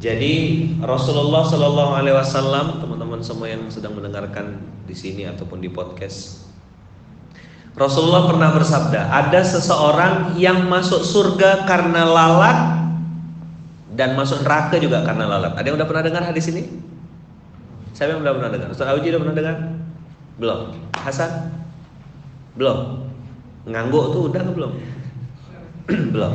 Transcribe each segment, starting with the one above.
Jadi Rasulullah Shallallahu Alaihi Wasallam, teman-teman semua yang sedang mendengarkan di sini ataupun di podcast, Rasulullah pernah bersabda, ada seseorang yang masuk surga karena lalat dan masuk neraka juga karena lalat. Ada yang udah pernah dengar hadis ini? Saya yang udah pernah dengar. Ustaz Auji udah pernah dengar? Belum. Hasan? Belum. Ngangguk tuh udah belum? belum.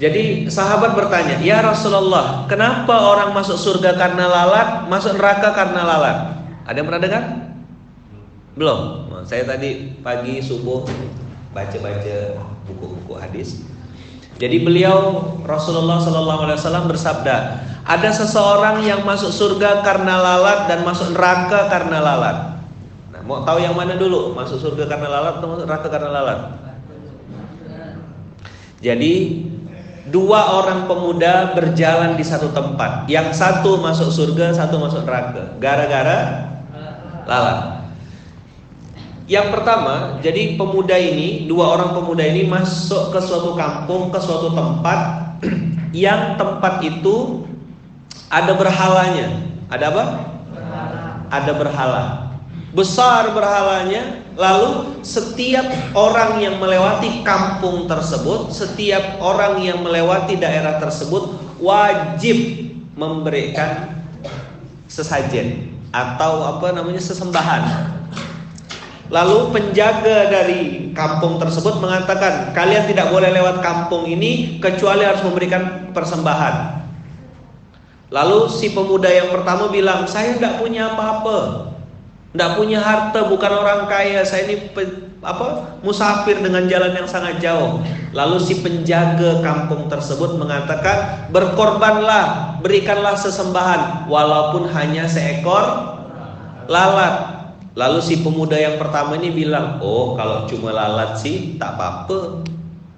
Jadi sahabat bertanya, "Ya Rasulullah, kenapa orang masuk surga karena lalat, masuk neraka karena lalat?" Ada yang pernah dengar? Belum. Saya tadi pagi subuh baca-baca buku-buku hadis. Jadi beliau Rasulullah Shallallahu Alaihi Wasallam bersabda, ada seseorang yang masuk surga karena lalat dan masuk neraka karena lalat. Nah, mau tahu yang mana dulu? Masuk surga karena lalat atau masuk neraka karena lalat? Jadi dua orang pemuda berjalan di satu tempat. Yang satu masuk surga, satu masuk neraka. Gara-gara lalat. Yang pertama, jadi pemuda ini, dua orang pemuda ini masuk ke suatu kampung, ke suatu tempat yang tempat itu ada berhalanya. Ada apa? Berhala. Ada berhala. Besar berhalanya, Lalu setiap orang yang melewati kampung tersebut, setiap orang yang melewati daerah tersebut wajib memberikan sesajen atau apa namanya sesembahan. Lalu penjaga dari kampung tersebut mengatakan, kalian tidak boleh lewat kampung ini kecuali harus memberikan persembahan. Lalu si pemuda yang pertama bilang, saya tidak punya apa-apa. Tidak punya harta, bukan orang kaya. Saya ini apa musafir dengan jalan yang sangat jauh. Lalu si penjaga kampung tersebut mengatakan, berkorbanlah, berikanlah sesembahan, walaupun hanya seekor lalat. Lalu si pemuda yang pertama ini bilang, oh kalau cuma lalat sih tak apa-apa,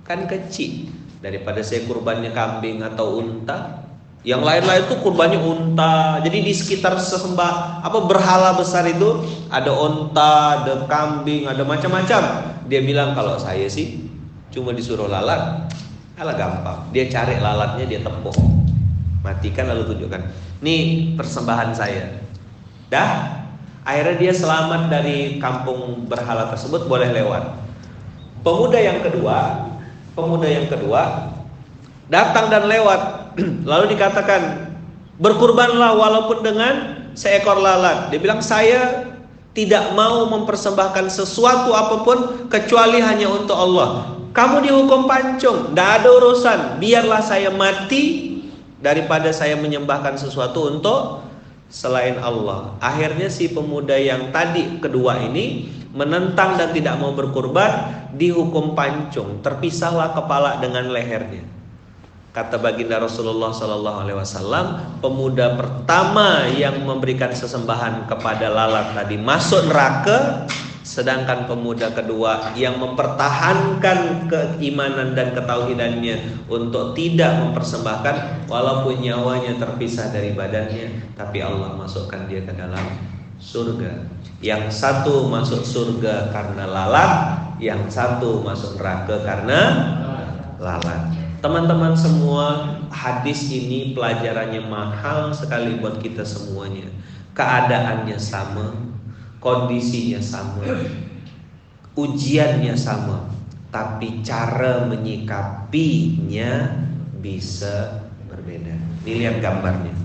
kan kecil. Daripada saya kurbannya kambing atau unta, yang lain-lain itu kurbannya unta. Jadi di sekitar sesembah apa berhala besar itu ada unta, ada kambing, ada macam-macam. Dia bilang kalau saya sih cuma disuruh lalat, alah gampang. Dia cari lalatnya, dia tepuk. Matikan lalu tunjukkan. Nih persembahan saya. Dah, akhirnya dia selamat dari kampung berhala tersebut boleh lewat. Pemuda yang kedua, pemuda yang kedua datang dan lewat Lalu dikatakan berkurbanlah walaupun dengan seekor lalat. Dia bilang saya tidak mau mempersembahkan sesuatu apa pun kecuali hanya untuk Allah. Kamu dihukum pancung, tidak ada urusan. Biarlah saya mati daripada saya menyembahkan sesuatu untuk selain Allah. Akhirnya si pemuda yang tadi kedua ini menentang dan tidak mau berkurban dihukum pancung, terpisahlah kepala dengan lehernya. Kata baginda Rasulullah Sallallahu Alaihi Wasallam, pemuda pertama yang memberikan sesembahan kepada lalat tadi masuk neraka, sedangkan pemuda kedua yang mempertahankan keimanan dan ketauhidannya untuk tidak mempersembahkan, walaupun nyawanya terpisah dari badannya, tapi Allah masukkan dia ke dalam surga. Yang satu masuk surga karena lalat, yang satu masuk neraka karena lalat. Teman-teman semua, hadis ini pelajarannya mahal sekali buat kita semuanya. Keadaannya sama, kondisinya sama, ujiannya sama, tapi cara menyikapinya bisa berbeda. Ini lihat gambarnya.